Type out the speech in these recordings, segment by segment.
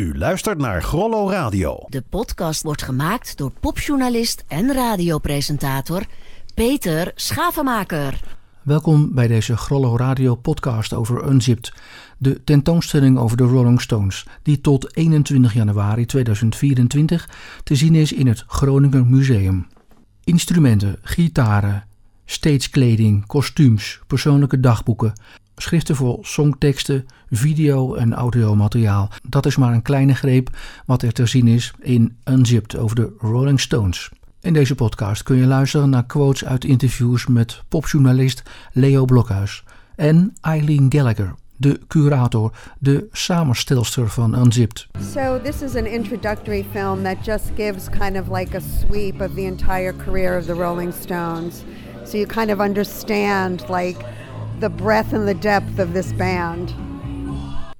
U luistert naar Grollo Radio. De podcast wordt gemaakt door popjournalist en radiopresentator Peter Schavenmaker. Welkom bij deze Grollo Radio podcast over Unzipped, de tentoonstelling over de Rolling Stones, die tot 21 januari 2024 te zien is in het Groninger Museum. Instrumenten, gitaren, stagekleding, kostuums, persoonlijke dagboeken, schriften voor songteksten, video- en audiomateriaal. Dat is maar een kleine greep wat er te zien is in Unzipped over de Rolling Stones. In deze podcast kun je luisteren naar quotes uit interviews met popjournalist Leo Blokhuis en Eileen Gallagher, de curator, de samenstelster van Unzipped. So this is an introductory film that just gives kind of like a sweep of the entire career of the Rolling Stones. So you kind of understand like the breadth and the depth of this band.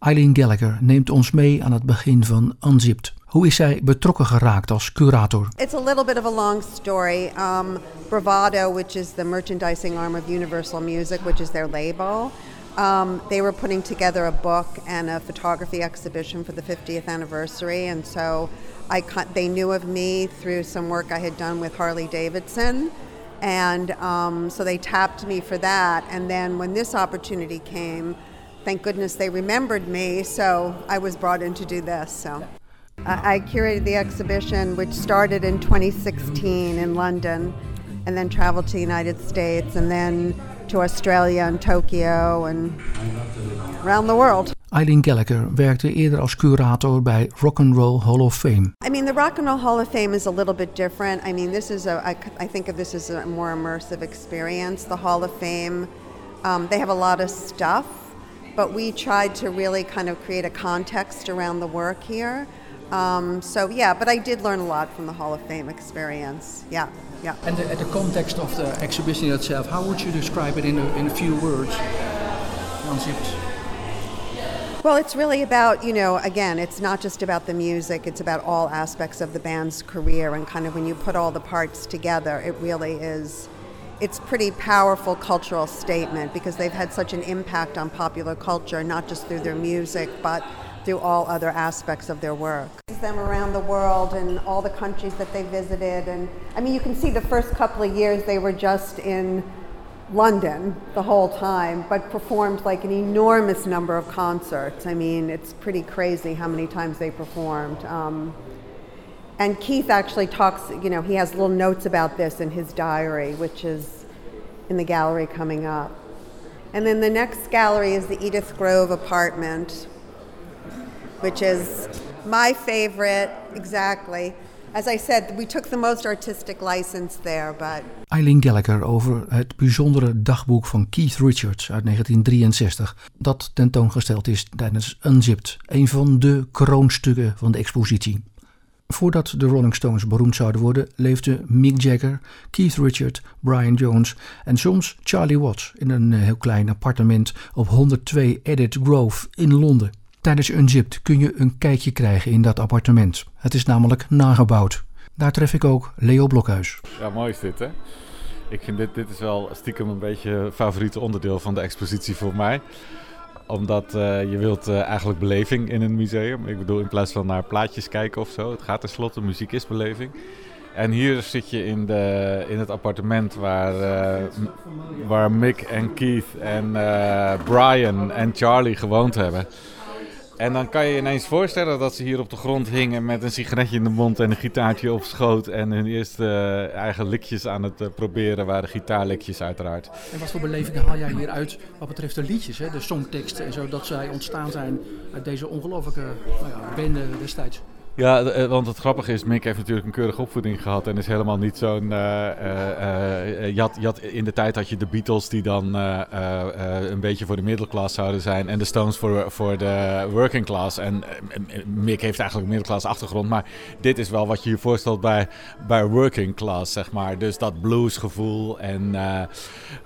Eileen Gallagher neemt ons mee aan het begin van Unzipped. Hoe is zij betrokken geraakt als curator? It's a little bit of a long story. Um, Bravado, which is the merchandising arm of Universal Music, which is their label, um, they were putting together a book and a photography exhibition for the 50th anniversary, and so I they knew of me through some work I had done with Harley Davidson. And um, so they tapped me for that. And then when this opportunity came, thank goodness they remembered me. So I was brought in to do this. So I, I curated the exhibition, which started in 2016 in London, and then traveled to the United States, and then to Australia and Tokyo and around the world. Eileen Gallagher werkte eerder als curator bij Rock and Roll Hall of Fame. I mean, the Rock and Roll Hall of Fame is a little bit different. I mean, this is a I, I think of this as a more immersive experience. The Hall of Fame, um, they have a lot of stuff, but we tried to really kind of create a context around the work here. Um, so yeah, but I did learn a lot from the Hall of Fame experience. Yeah, yeah. And the, the context of the exhibition itself, how would you describe it in a, in a few words? Concept. Well, it's really about, you know, again, it's not just about the music, it's about all aspects of the band's career and kind of when you put all the parts together, it really is it's pretty powerful cultural statement because they've had such an impact on popular culture not just through their music but through all other aspects of their work. Them around the world and all the countries that they visited and I mean you can see the first couple of years they were just in London the whole time, but performed like an enormous number of concerts. I mean, it's pretty crazy how many times they performed. Um, and Keith actually talks, you know, he has little notes about this in his diary, which is in the gallery coming up. And then the next gallery is the Edith Grove apartment, which is my favorite, exactly. As I said, we took the most artistic license there, but... Eileen Gallagher over het bijzondere dagboek van Keith Richards uit 1963, dat tentoongesteld is tijdens Unzipped, een van de kroonstukken van de expositie. Voordat de Rolling Stones beroemd zouden worden, leefden Mick Jagger, Keith Richards, Brian Jones en soms Charlie Watts in een heel klein appartement op 102 Edith Grove in Londen. Tijdens Unzipped kun je een kijkje krijgen in dat appartement. Het is namelijk nagebouwd. Daar tref ik ook Leo Blokhuis. Ja, mooi is dit hè. Ik vind dit, dit is wel stiekem een beetje het favoriete onderdeel van de expositie voor mij omdat uh, je wilt uh, eigenlijk beleving in een museum. Ik bedoel, in plaats van naar plaatjes kijken of zo. Het gaat tenslotte, muziek is beleving. En hier zit je in, de, in het appartement waar, uh, waar Mick en Keith en Brian en Charlie gewoond hebben. En dan kan je je ineens voorstellen dat ze hier op de grond hingen met een sigaretje in de mond en een gitaartje op schoot. En hun eerste uh, eigen likjes aan het uh, proberen waren gitaarlikjes uiteraard. En wat voor belevingen haal jij hier uit wat betreft de liedjes, hè? de songteksten en zo, dat zij ontstaan zijn uit deze ongelofelijke nou ja, bende destijds? Ja, eh, want het grappige is, Mick heeft natuurlijk een keurige opvoeding gehad en is helemaal niet zo'n. Uh, uh, uh, had, in de tijd had je de Beatles die dan een beetje voor de middelklas zouden zijn en de Stones voor, voor de working class. En Mick heeft eigenlijk een middelklas achtergrond, maar dit is wel wat je je voorstelt bij, bij working class, zeg maar. Dus dat bluesgevoel en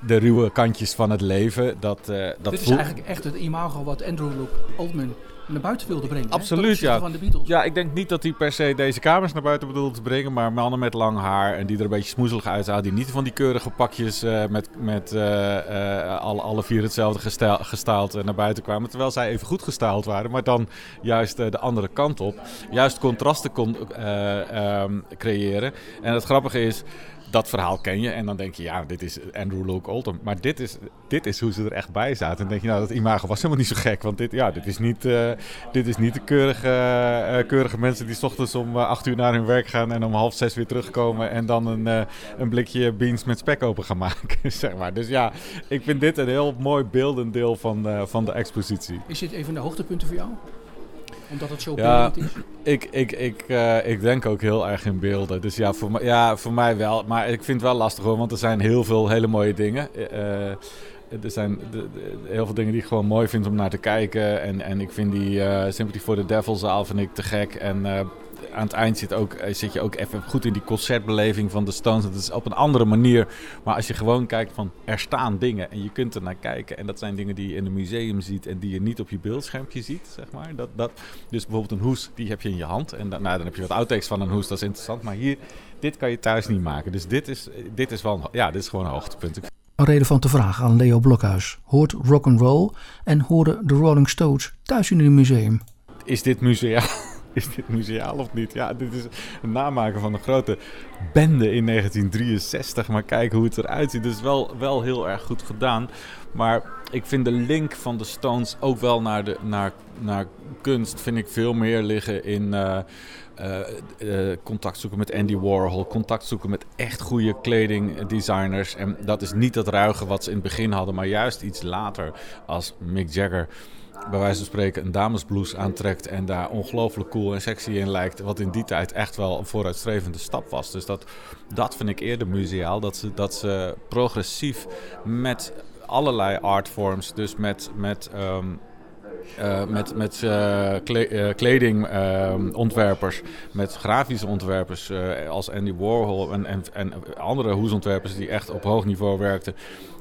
de ruwe kantjes van het leven. Dat, dat dit is eigenlijk echt het imago wat Andrew Luke Oldman naar buiten wilde brengen. Absoluut, ja. Van de Beatles. Ja, ik denk niet dat hij per se deze kamers naar buiten bedoelde te brengen, maar mannen met lang haar en die er een beetje smoezelig uitzagen, die niet van die keurige pakjes uh, met, met uh, uh, alle, alle vier hetzelfde gestyled naar buiten kwamen, terwijl zij even goed gestyled waren, maar dan juist de andere kant op. Juist contrasten kon um, creëren. En het grappige is, dat verhaal ken je en dan denk je, ja, dit is Andrew Luke Oldham. Maar dit is, dit is hoe ze er echt bij zaten. En dan denk je, nou, dat imago was helemaal niet zo gek. Want dit, ja, dit, is, niet, uh, dit is niet de keurige, uh, keurige mensen die s ochtends om uh, acht uur naar hun werk gaan... en om half zes weer terugkomen en dan een, een blikje beans met spek open gaan maken, zeg maar. Dus ja, ik vind dit een heel mooi beeldend deel van, van de expositie. Is dit een van de hoogtepunten voor jou? Omdat het zo ja, is? Ik, ik, ik, uh, ik denk ook heel erg in beelden. Dus ja voor, mij, ja, voor mij wel. Maar ik vind het wel lastig hoor, want er zijn heel veel hele mooie dingen. Uh, er zijn heel veel dingen die ik gewoon mooi vind om naar te kijken. En, en ik vind die uh, Sympathy for the Devil zaal vind ik te gek. En aan het eind zit, ook, zit je ook even goed in die concertbeleving van de Stones. Dat is op een andere manier. Maar als je gewoon kijkt van er staan dingen en je kunt er naar kijken. En dat zijn dingen die je in een museum ziet en die je niet op je beeldschermpje ziet, zeg maar. Dat, dat, dus bijvoorbeeld een hoes, die heb je in je hand. En dan, nou, dan heb je wat outtakes van een hoes, dat is interessant. Maar hier, dit kan je thuis niet maken. Dus dit is, dit is, wel ja, dit is gewoon een hoogtepunt. Een relevante vraag aan Leo Blokhuis. Hoort rock and roll en hoorden de Rolling Stones thuis in een museum? Is dit museaal? is dit museaal of niet? Ja, dit is een namaken van een grote bende in 1963. Maar kijk hoe het eruit ziet. Is wel, wel heel erg goed gedaan. Maar ik vind de link van de Stones ook wel naar, de, naar, naar kunst... vind ik veel meer liggen in... Uh, uh, uh, contact zoeken met Andy Warhol, contact zoeken met echt goede kledingdesigners. En dat is niet dat ruige wat ze in het begin hadden, maar juist iets later als Mick Jagger bij wijze van spreken een damesblouse aantrekt en daar ongelooflijk cool en sexy in lijkt. Wat in die tijd echt wel een vooruitstrevende stap was. Dus dat, dat vind ik eerder museaal. Dat ze, dat ze progressief met allerlei artforms, dus met, met um, uh, met, met uh, kledingontwerpers, met grafische ontwerpers als Andy Warhol en, en, en andere hoesontwerpers die echt op hoog niveau werkten.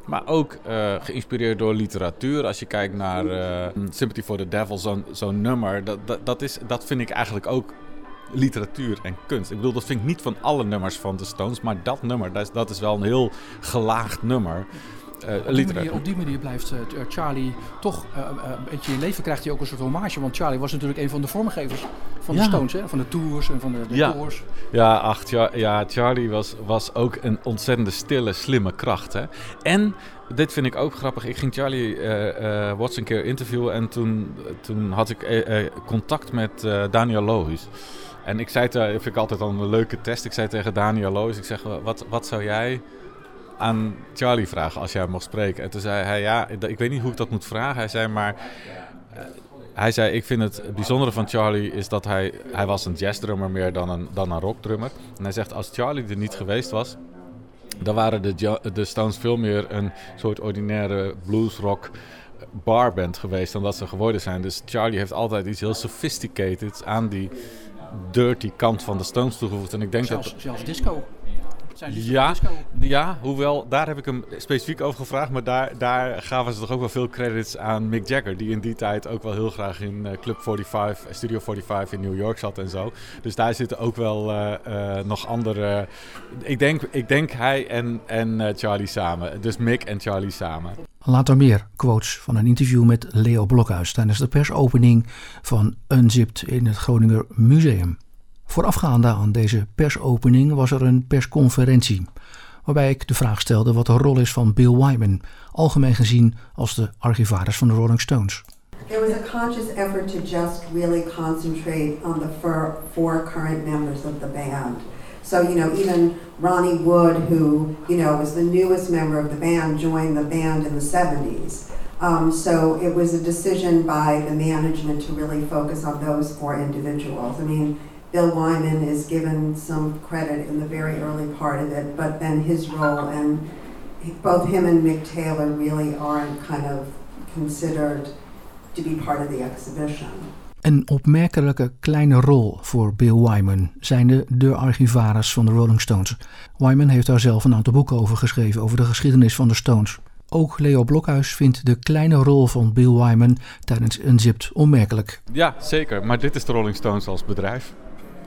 Maar ook geïnspireerd door literatuur. Als je kijkt naar Sympathy for the Devil, zo'n zo'n nummer, dat, dat, is, dat vind ik eigenlijk ook literatuur en kunst. Ik bedoel, dat vind ik niet van alle nummers van de Stones, maar dat nummer, dat is, dat is wel een heel gelaagd nummer. Uh, op, die manier, op, die manier, blijft uh, Charlie toch uh, een beetje in leven. Krijgt hij ook een soort hommage. Want Charlie was natuurlijk een van de vormgevers van ja. de Stones. Hè? Van de tours en van de decors. Ja, ja, ach, ja Charlie was, was ook een ontzettende stille, slimme kracht. Hè? En dit vind ik ook grappig. Ik ging Charlie uh, Watts een keer interviewen. En toen, toen had ik contact met Daniel Lohuis. En ik zei, te, vind ik altijd al een leuke test. Ik zei tegen Daniel Lohuis, ik zeg, wat, wat zou jij aan Charlie vragen als jij mocht spreken. En toen zei hij, ja, ik weet niet hoe ik dat moet vragen. Hij zei maar, uh, hij zei, ik vind het bijzondere van Charlie is dat hij, hij was een jazzdrummer meer dan een, dan een rockdrummer. En hij zegt, als Charlie er niet geweest was, dan waren de, de Stones veel meer een soort ordinaire bluesrock barband geweest dan dat ze geworden zijn. Dus Charlie heeft altijd iets heel sophisticated aan die dirty kant van de Stones toegevoegd. En ik denk zelfs, dat... Zelfs disco. Ja, ja, hoewel daar heb ik hem specifiek over gevraagd. Maar daar, daar gaven ze toch ook wel veel credits aan Mick Jagger. Die in die tijd ook wel heel graag in uh, Club 45, Studio 45 in New York zat en zo. Dus daar zitten ook wel uh, uh, nog andere. Ik denk, ik denk hij en, en Charlie samen. Dus Mick en Charlie samen. Later meer quotes van een interview met Leo Blokhuis tijdens de persopening van Unzipped in het Groninger Museum. Voorafgaande aan deze persopening was er een persconferentie, waarbij ik de vraag stelde wat de rol is van Bill Wyman, algemeen gezien als de archivaris van de Rolling Stones. There was a conscious effort to just really concentrate on the four, four current members of the band. So, you know, even Ronnie Wood, who, you know, was the newest member of the band, joined the band in the 70s. Um, so it was a decision by the management to really focus on those four individuals. I mean, Bill Wyman is given some credit in the very early part of it, but then his role and both him and Mick Taylor really aren't kind of considered to be part of the exhibition. Een opmerkelijke kleine rol voor Bill Wyman, zijnde de archivaris van de Rolling Stones. Wyman heeft daar zelf een aantal boeken over geschreven, over de geschiedenis van de Stones. Ook Leo Blokhuis vindt de kleine rol van Bill Wyman tijdens Unzipped onmerkelijk. Ja, zeker. Maar dit is de Rolling Stones als bedrijf.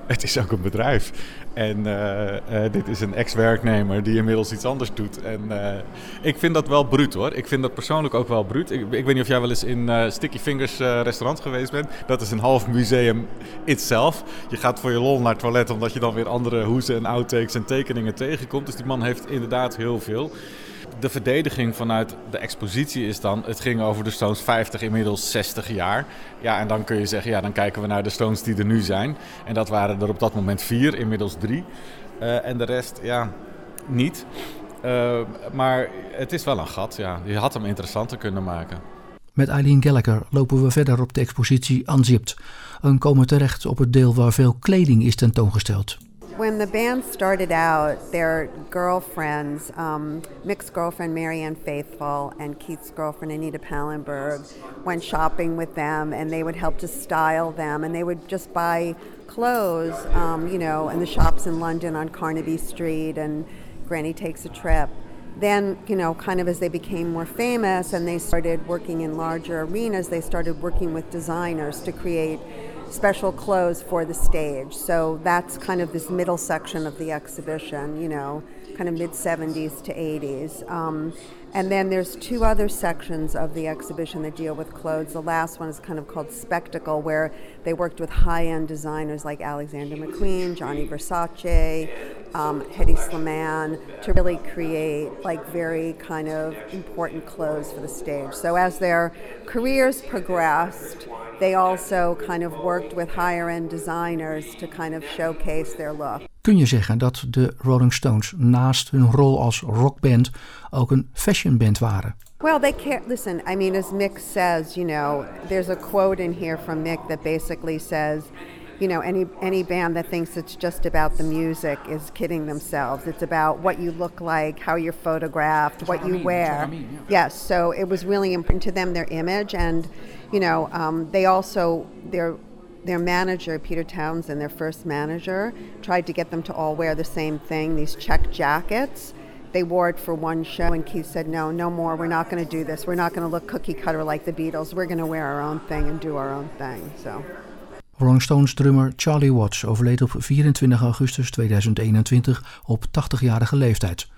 Het is ook een bedrijf. En uh, uh, dit is een ex-werknemer die inmiddels iets anders doet. En uh, ik vind dat wel bruut hoor. Ik vind dat persoonlijk ook wel bruut. Ik, ik weet niet of jij wel eens in Sticky Fingers restaurant geweest bent. Dat is een half museum itself. Je gaat voor je lol naar het toilet omdat je dan weer andere hoezen en outtakes en tekeningen tegenkomt. Dus die man heeft inderdaad heel veel de verdediging vanuit de expositie is dan, het ging over de Stones 50, inmiddels 60 jaar. Ja, en dan kun je zeggen, ja, dan kijken we naar de Stones die er nu zijn. En dat waren er op dat moment vier, inmiddels drie. Uh, en de rest, ja, niet. Uh, maar het is wel een gat, ja. Je had hem interessanter kunnen maken. Met Eileen Gallagher lopen we verder op de expositie Unzipped en komen terecht op het deel waar veel kleding is tentoongesteld. When the band started out, their girlfriends, um, Mick's girlfriend Marianne Faithful and Keith's girlfriend Anita Pallenberg, went shopping with them, and they would help to style them, and they would just buy clothes, um, you know, in the shops in London on Carnaby Street, and Granny Takes a Trip. Then, you know, kind of as they became more famous and they started working in larger arenas, they started working with designers to create special clothes for the stage. So that's kind of this middle section of the exhibition, you know, kind of mid 70s to 80s. Um, and then there's two other sections of the exhibition that deal with clothes. The last one is kind of called Spectacle, where they worked with high end designers like Alexander McQueen, Johnny Versace, um, Hedy Slimane, to really create like very kind of important clothes for the stage. So as their careers progressed, they also kind of worked with higher end designers to kind of showcase their look. Kun je zeggen dat de Rolling Stones naast hun rol als rockband ook een fashionband waren? Well, they can't listen. I mean, as Mick says, you know, there's a quote in here from Mick that basically says, you know, any any band that thinks it's just about the music is kidding themselves. It's about what you look like, how you're photographed, what you wear. Yes, so it was really important to them their image, and you know, um, they also their their manager, Peter Townsend, their first manager, tried to get them to all wear the same thing, these check jackets. They wore it for one show, and Keith said, No, no more. We're not going to do this. We're not going to look cookie cutter like the Beatles. We're going to wear our own thing and do our own thing. So. Rolling Stones drummer Charlie Watts overleed op 24 augustus 2021 op 80-jarige leeftijd.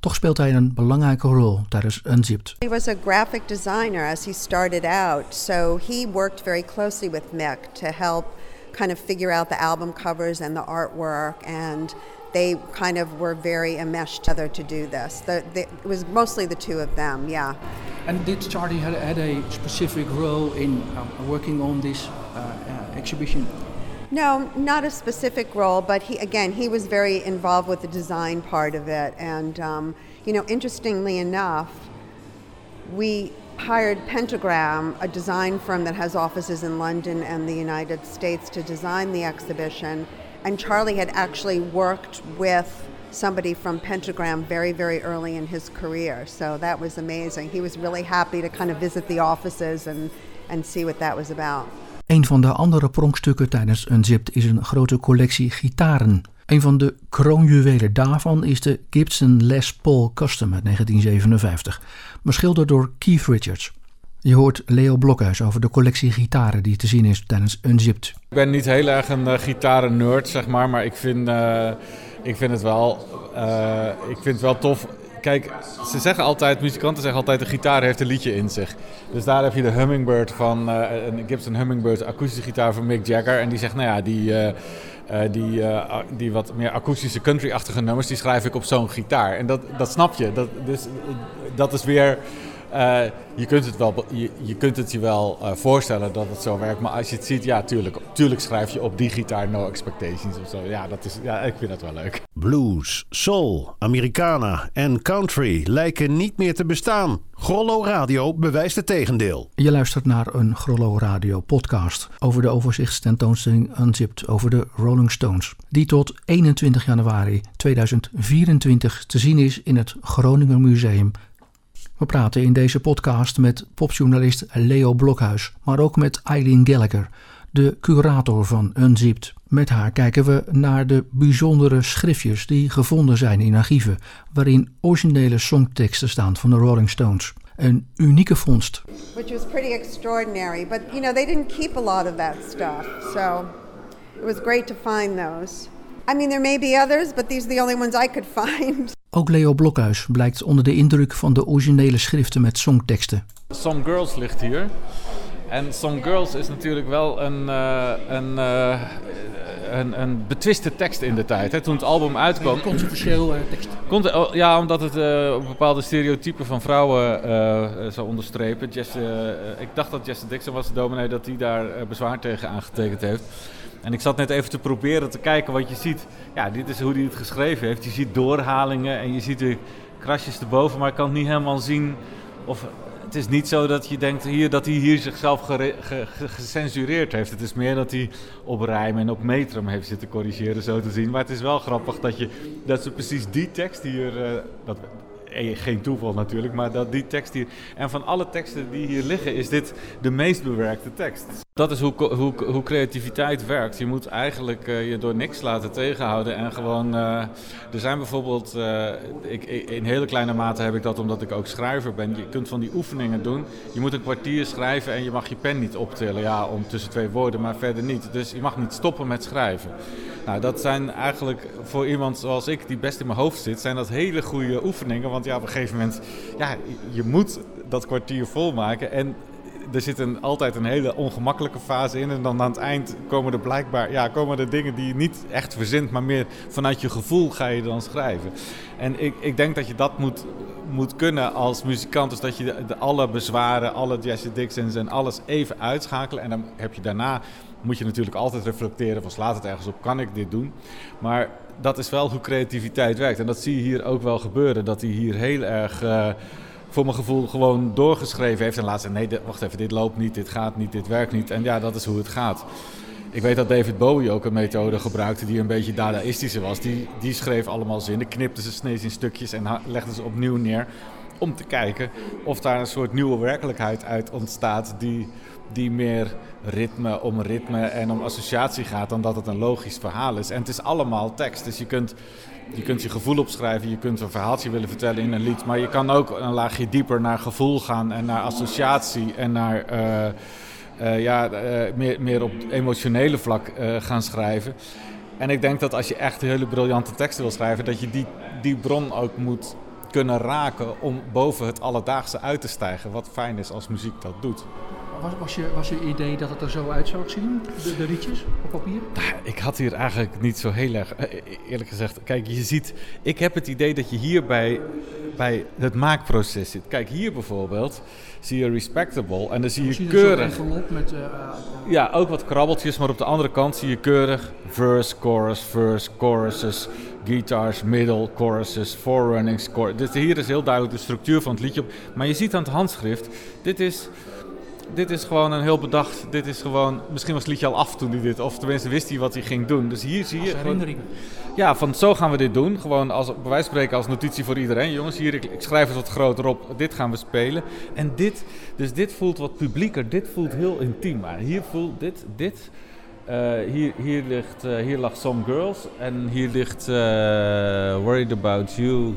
Toch speelt hij een belangrijke rol tijdens Unzipped. He was a graphic designer as he started out, so he worked very closely with Mick to help kind of figure out the album covers and the artwork and they kind of were very enmeshed together to do this. The, the, it was mostly the two of them, yeah. And did Charlie had, had a specific role in um, working on this uh, uh, exhibition? No, not a specific role, but he again he was very involved with the design part of it, and um, you know, interestingly enough, we hired Pentagram, a design firm that has offices in London and the United States, to design the exhibition, and Charlie had actually worked with somebody from Pentagram very, very early in his career. So that was amazing. He was really happy to kind of visit the offices and, and see what that was about. Een van de andere pronkstukken tijdens Unzipped is een grote collectie gitaren. Een van de kroonjuwelen daarvan is de Gibson Les Paul Custom uit 1957, beschilderd door Keith Richards. Je hoort Leo Blokhuis over de collectie gitaren die te zien is tijdens Unzipped. Ik ben niet heel erg een uh, gitaren-nerd, zeg maar, maar ik vind, uh, ik vind het wel, uh, ik vind het wel tof kijk, ze zeggen altijd, muzikanten zeggen altijd, de gitaar heeft een liedje in zich. Dus daar heb je de Hummingbird van, uh, een Gibson Hummingbird, akoestische gitaar van Mick Jagger. En die zegt, nou ja, die, uh, uh, die, die wat meer akoestische country-achtige nummers, die schrijf ik op zo'n gitaar. En dat, dat snap je. Dat, dus, dat is weer uh, je, kunt het wel, je, je kunt het je wel uh, voorstellen dat het zo werkt. Maar als je het ziet, ja, tuurlijk, tuurlijk schrijf je op die gitaar No Expectations of zo. Ja, dat is, ja, ik vind dat wel leuk. Blues, soul, Americana en country lijken niet meer te bestaan. Grollo Radio bewijst het tegendeel. Je luistert naar een Grollo Radio podcast over de overzichtstentoonstelling Unzipped over de Rolling Stones. Die tot 21 januari 2024 te zien is in het Groninger Museum we praten in deze podcast met popjournalist Leo Blokhuis, maar ook met Eileen Gallagher, de curator van Unzipped. Met haar kijken we naar de bijzondere schriftjes die gevonden zijn in archieven, waarin originele songteksten staan van de Rolling Stones. Een unieke vondst. which was pretty extraordinary. But you know, they didn't keep a lot of that stuff, so it was great to find those. I mean, there may be others, but these are the only ones I could find. Ook Leo Blokhuis blijkt onder de indruk van de originele schriften met songteksten. Some Girls ligt hier. En Some Girls is natuurlijk wel een, eh, een, eh, een, een betwiste tekst in de tijd. Hè. Toen het album uitkwam... Controversieel tekst. Komt, oh, ja, omdat het eh, bepaalde stereotypen van vrouwen eh, eh, zou onderstrepen. Jesse, eh, ik dacht dat Jesse Dixon was de dominee, dat hij daar eh, bezwaar tegen aangetekend heeft. En ik zat net even te proberen te kijken wat je ziet. Ja, dit is hoe hij het geschreven heeft. Je ziet doorhalingen en je ziet de krasjes erboven, maar ik kan het niet helemaal zien of... Het is niet zo dat je denkt hier, dat hij hier zichzelf gecensureerd heeft. Het is meer dat hij op rijm en op metrum heeft zitten corrigeren, zo te zien. Maar het is wel grappig dat, je, dat ze precies die tekst hier... eh, dat, geen toeval natuurlijk, maar dat die tekst hier... En van alle teksten die hier liggen, is dit de meest bewerkte tekst. Dat is hoe, hoe, hoe creativiteit werkt. Je moet eigenlijk eh, je door niks laten tegenhouden en gewoon... eh, er zijn bijvoorbeeld... eh, ik- in hele kleine mate heb ik dat omdat ik ook schrijver ben. Je kunt van die oefeningen doen. Je moet een kwartier schrijven en je mag je pen niet optillen. Ja, om tussen twee woorden, maar verder niet. Dus je mag niet stoppen met schrijven. Nou, dat zijn eigenlijk voor iemand zoals ik, die best in mijn hoofd zit, zijn dat hele goede oefeningen. Want ja, op een gegeven moment, ja, je moet dat kwartier volmaken. En er zit een, altijd een hele ongemakkelijke fase in. En dan aan het eind komen er blijkbaar ja, komen er dingen die je niet echt verzint, maar meer vanuit je gevoel ga je dan schrijven. En ik, ik denk dat je dat moet, moet kunnen als muzikant. Dus dat je de, alle bezwaren, alle Jesse Dixons en alles even uitschakelen. En dan heb je daarna, moet je natuurlijk altijd reflecteren van slaat het ergens op, kan ik dit doen? Maar dat is wel hoe creativiteit werkt. En dat zie je hier ook wel gebeuren. Dat hij hier heel erg... eh, voor mijn gevoel gewoon doorgeschreven heeft. En laat zei, nee, wacht even, dit loopt niet, dit gaat niet, dit werkt niet. En ja, dat is hoe het gaat. Ik weet dat David Bowie ook een methode gebruikte die een beetje dadaïstische was. Die, die schreef allemaal zinnen, knipte ze snees in stukjes en legde ze opnieuw neer. Om te kijken of daar een soort nieuwe werkelijkheid uit ontstaat die, die meer ritme om ritme en om associatie gaat dan dat het een logisch verhaal is. En het is allemaal tekst, dus je kunt je kunt je gevoel opschrijven, je kunt een verhaaltje willen vertellen in een lied, maar je kan ook een laagje dieper naar gevoel gaan en naar associatie en naar eh, eh, ja, eh, meer, meer op emotionele vlak gaan schrijven. En ik denk dat als je echt hele briljante teksten wil schrijven, dat je die, die bron ook moet kunnen raken om boven het alledaagse uit te stijgen. Wat fijn is als muziek dat doet. Was, was, je, was je idee dat het er zo uit zou zien, de, de rietjes op papier? Ik had hier eigenlijk niet zo heel erg, eh, eerlijk gezegd. Kijk, je ziet, ik heb het idee dat je hier bij, bij het maakproces zit. Kijk, hier bijvoorbeeld zie je respectable en dan zie je keurig. met... eh, Ja, ook wat krabbeltjes, maar op de andere kant zie je keurig verse, chorus, verse, choruses, guitars, middle, choruses, forerunnings, chorus. Dus hier is heel duidelijk de structuur van het liedje op. Maar je ziet aan het handschrift, dit is, dit is gewoon een heel bedacht, dit is gewoon, misschien was het liedje al af toen hij dit, of tenminste wist hij wat hij ging doen. Dus hier zie je herinnering. ja, van zo gaan we dit doen. Gewoon als, bij wijze van spreken als notitie voor iedereen. Jongens, hier, ik, ik schrijf het wat groter op. Dit gaan we spelen. En dit, dus dit voelt wat publieker. Dit voelt heel intiem. Maar hier voelt dit, dit. eh, hier, hier, ligt, eh, hier lag Some Girls. En hier ligt eh, Worried About You.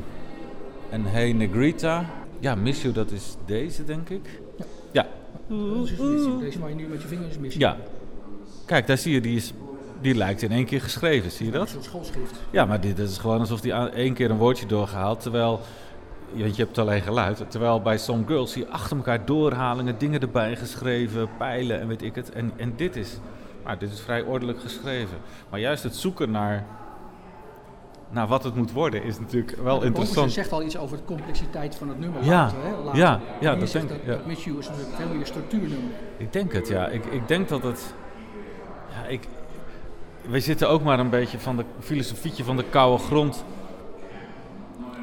En Hey Negrita. Ja, Miss You, dat is deze, denk ik. Ja. Deze waar je nu met je vingers mis. Ja. Kijk, daar zie je, die, is, die lijkt in één keer geschreven. Zie je dat? Een soort schoolschrift. Ja, maar dit is gewoon alsof hij aan- één keer een woordje doorgehaald. Terwijl, want je hebt alleen geluid. Terwijl bij Some Girls zie je achter elkaar doorhalingen, dingen erbij geschreven, pijlen en weet ik het. En, en dit is, maar dit is vrij ordelijk geschreven. Maar juist het zoeken naar, naar wat het moet worden is natuurlijk wel Ze interessant. zegt al iets over de complexiteit van het nummer Ja, later. Hè? later. ja, ja, je dat denk ik, Dat, ja. dat Miss You is een veel meer structuurnummer. Ik denk het, ja. Ik, ik denk dat het. Ja, ik, wij zitten ook maar een beetje van de filosofietje van de koude grond.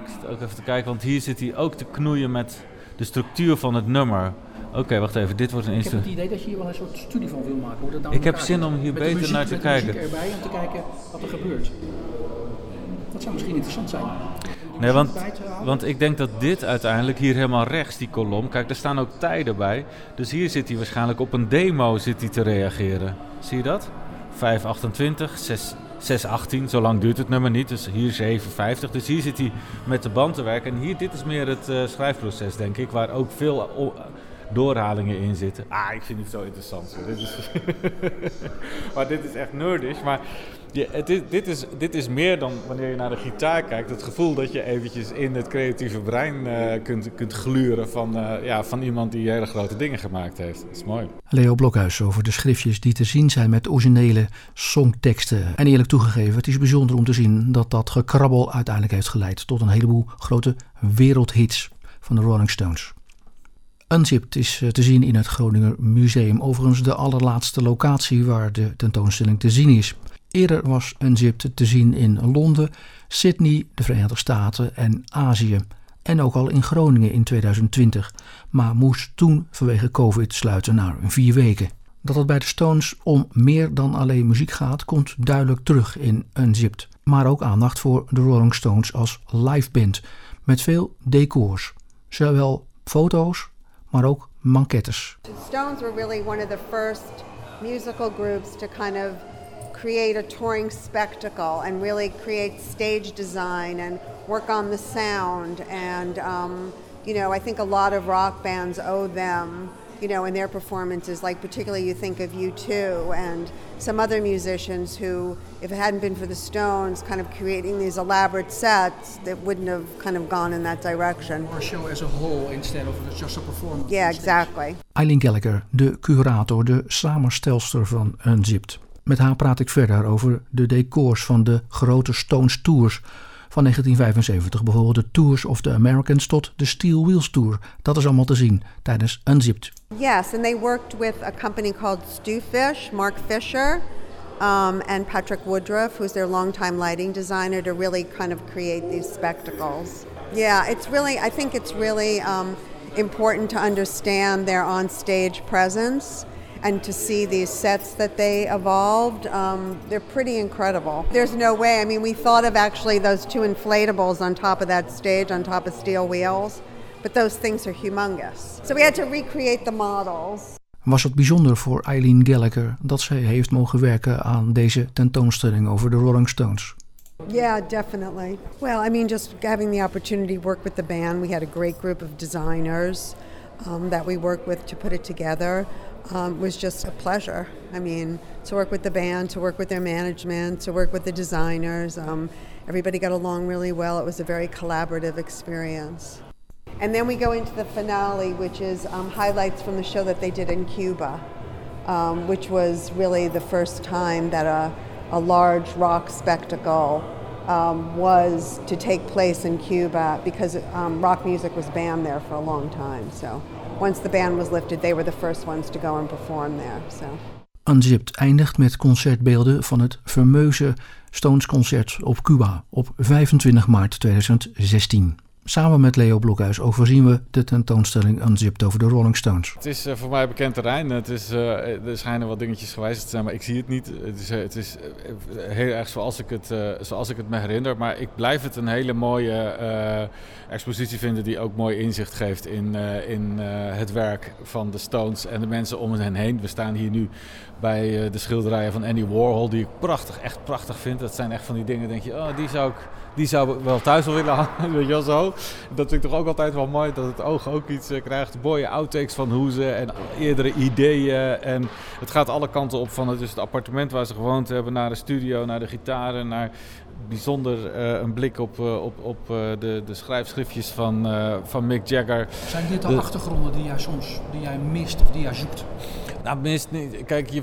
Ik zit ook even te kijken, want hier zit hij ook te knoeien met de structuur van het nummer. Oké, wacht even, dit wordt een Ik heb het instrument. idee dat je hier wel een soort studie van wil maken. Hoe dat nou Ik heb zin om hier beter muziek- naar te kijken. erbij om te kijken wat er gebeurt. Dat zou misschien interessant zijn. Nee, want, want ik denk dat dit uiteindelijk hier helemaal rechts, die kolom. Kijk, er staan ook tijden bij. Dus hier zit hij waarschijnlijk op een demo zit hij te reageren. Zie je dat? 528, 6, 618, zo lang duurt het nummer niet. Dus hier 750. Dus hier zit hij met de band te werken. En hier, dit is meer het uh, schrijfproces, denk ik. Waar ook veel doorhalingen in zitten. Ah, ik vind het zo interessant. Dit is maar dit is echt nerdish. Maar dit, is, dit is meer dan wanneer je naar de gitaar kijkt. Het gevoel dat je eventjes in het creatieve brein uh, kunt, kunt gluren van, uh, ja, van iemand die hele grote dingen gemaakt heeft. Dat is mooi. Leo Blokhuis over de schriftjes die te zien zijn met originele songteksten. En eerlijk toegegeven, het is bijzonder om te zien dat dat gekrabbel uiteindelijk heeft geleid tot een heleboel grote wereldhits van de Rolling Stones. Unzipped is eh, te zien in het Groninger Museum, overigens de allerlaatste locatie waar de tentoonstelling te zien is. Eerder was Unzipped te zien in Londen, Sydney, de Verenigde Staten en Azië. En ook al in Groningen in 2020, maar moest toen vanwege COVID sluiten na vier weken. Dat het bij de Stones om meer dan alleen muziek gaat, komt duidelijk terug in Unzipped. Maar ook aandacht voor de Rolling Stones als liveband, met veel decors. Zowel foto's maar ook manquettes. Stones create a touring spectacle and really create stage design and work on the sound. And, um, you know, I think a lot of rock bands owe them you know, in their performances, like particularly you think of U2 and some other musicians who, if it hadn't been for the Stones kind of creating these elaborate sets, that wouldn't have kind of gone in that direction. Or show as a whole instead of just a performance. Yeah, exactly. Eileen Gallagher, de curator, de samenstelster van Unzipped. Met haar praat ik verder over de decors van de grote Stones tours van 1975. Bijvoorbeeld de Tours of the Americans tot de Steel Wheels Tour. Dat is allemaal te zien tijdens Unzipped. Yes, and they worked with a company called Stu Fish, Mark Fisher, um, and Patrick Woodruff, who's their longtime lighting designer, to really kind of create these spectacles. Yeah, it's really, I think it's really um, important to understand their on-stage presence and to see these sets that they evolved, um, they're pretty incredible. There's no way. I mean, we thought of actually those two inflatables on top of that stage, on top of steel wheels, but those things are humongous. So we had to recreate the models. Was het bijzonder voor Eileen Gallagher dat zij heeft mogen werken aan deze tentoonstelling over de Rolling Stones? Yeah, definitely. Well, I mean, just having the opportunity to work with the band, we had a great group of designers um, that we worked with to put it together. um, was just a pleasure. I mean, to work with the band, to work with their management, to work with the designers. Um, everybody got along really well. It was a very collaborative experience. And then we go into the finale, which is um, highlights from the show that they did in Cuba, um, which was really the first time that a, a large rock spectacle um, was to take place in Cuba because um, rock music was banned there for a long time. So once the ban was lifted, they were the first ones to go and perform there. So. Unzipped eindigt met concertbeelden van het fameuze Stones concert op Cuba op 25 maart 2016. Samen met Leo Blokhuis overzien we de tentoonstelling Unzipped over de Rolling Stones. Het is uh, voor mij bekend terrein. Het is, uh, er schijnen wat dingetjes gewijzigd te zijn, maar ik zie het niet. Het is, uh, het is heel erg zoals ik, het, zoals ik het me herinner. Maar ik blijf het een hele mooie expositie vinden die ook mooi inzicht geeft in, in het werk van de Stones en de mensen om hen heen. We staan hier nu bij de schilderijen van Andy Warhol, die ik prachtig, echt prachtig vind. Dat zijn echt van die dingen, denk je, oh, die zou ik die zou wel thuis wel willen hangen, weet je wel zo. Dat vind ik toch ook altijd wel mooi, dat het oog ook iets uh, krijgt. Mooie outtakes van Hoeze en eerdere ideeën. En het gaat alle kanten op van het, dus het appartement waar ze gewoond hebben, naar de studio, naar de gitaren, naar bijzonder uh, een blik op, uh, op, op de, de schrijfschriftjes van, van Mick Jagger. Zijn dit de, de achtergronden die jij soms die jij mist of die jij zoekt? Nou, mist niet. Kijk, je,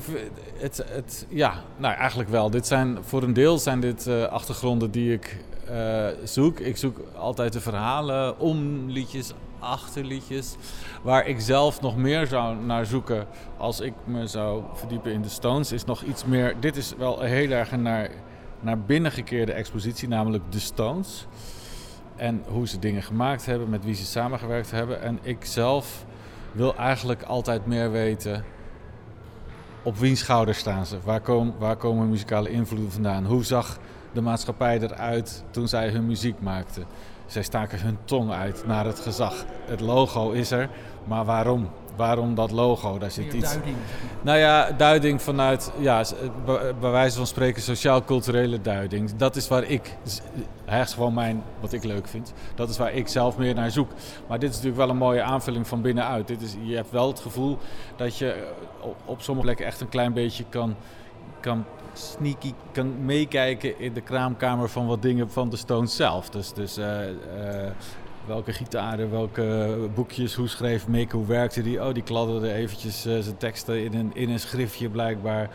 het, het, ja, nou eigenlijk wel. Dit zijn, voor een deel zijn dit achtergronden die ik uh, zoek. Ik zoek altijd de verhalen om liedjes, achter liedjes. Waar ik zelf nog meer zou naar zoeken als ik me zou verdiepen in de Stones, is nog iets meer. Dit is wel heel erg naar, naar binnen gekeerde expositie, namelijk de Stones. En hoe ze dingen gemaakt hebben, met wie ze samengewerkt hebben. En ik zelf wil eigenlijk altijd meer weten. Op wiens schouders staan ze? Waar, kom, waar komen muzikale invloeden vandaan? Hoe zag de maatschappij eruit toen zij hun muziek maakten. zij staken hun tong uit naar het gezag. Het logo is er, maar waarom? Waarom dat logo? Daar zit iets. Duiding. Nou ja, duiding vanuit, ja, bij wijze van spreken, sociaal-culturele duiding. Dat is waar ik, is gewoon mijn, wat ik leuk vind. Dat is waar ik zelf meer naar zoek. Maar dit is natuurlijk wel een mooie aanvulling van binnenuit. Dit is, je hebt wel het gevoel dat je eh, op sommige plekken echt een klein beetje kan, kan sneaky, kan meekijken in de kraamkamer van wat dingen van de Stones zelf. Dus, dus eh, eh, welke gitaren, welke boekjes, hoe schreef Mick, hoe werkte die? Oh, die kladderde eventjes eh, zijn teksten in een, in een schriftje blijkbaar.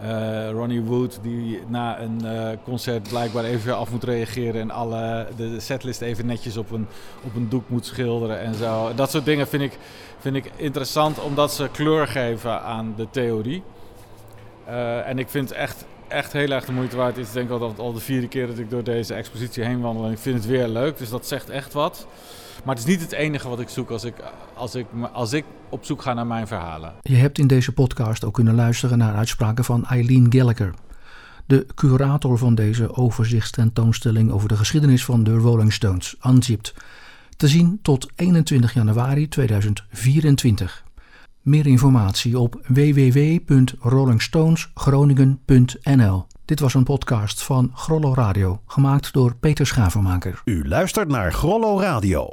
Eh, Ronnie Wood, die na een concert blijkbaar even af moet reageren en alle, de setlist even netjes op een, op een doek moet schilderen en zo. Dat soort dingen vind ik, vind ik interessant omdat ze kleur geven aan de theorie. Eh, en ik vind het echt, echt heel erg de moeite waard. Het is denk ik al, al de vierde keer dat ik door deze expositie heen wandel. En ik vind het weer leuk, dus dat zegt echt wat. Maar het is niet het enige wat ik zoek als ik, als ik, als ik op zoek ga naar mijn verhalen. Je hebt in deze podcast ook kunnen luisteren naar uitspraken van Eileen Gallagher, de curator van deze overzichtstentoonstelling over de geschiedenis van de Rolling Stones, Unzipped. Te zien tot 21 januari 2024. Meer informatie op www.rollingstonesgroningen.nl. Dit was een podcast van Grollo Radio, gemaakt door Peter Schavenmaker. U luistert naar Grollo Radio.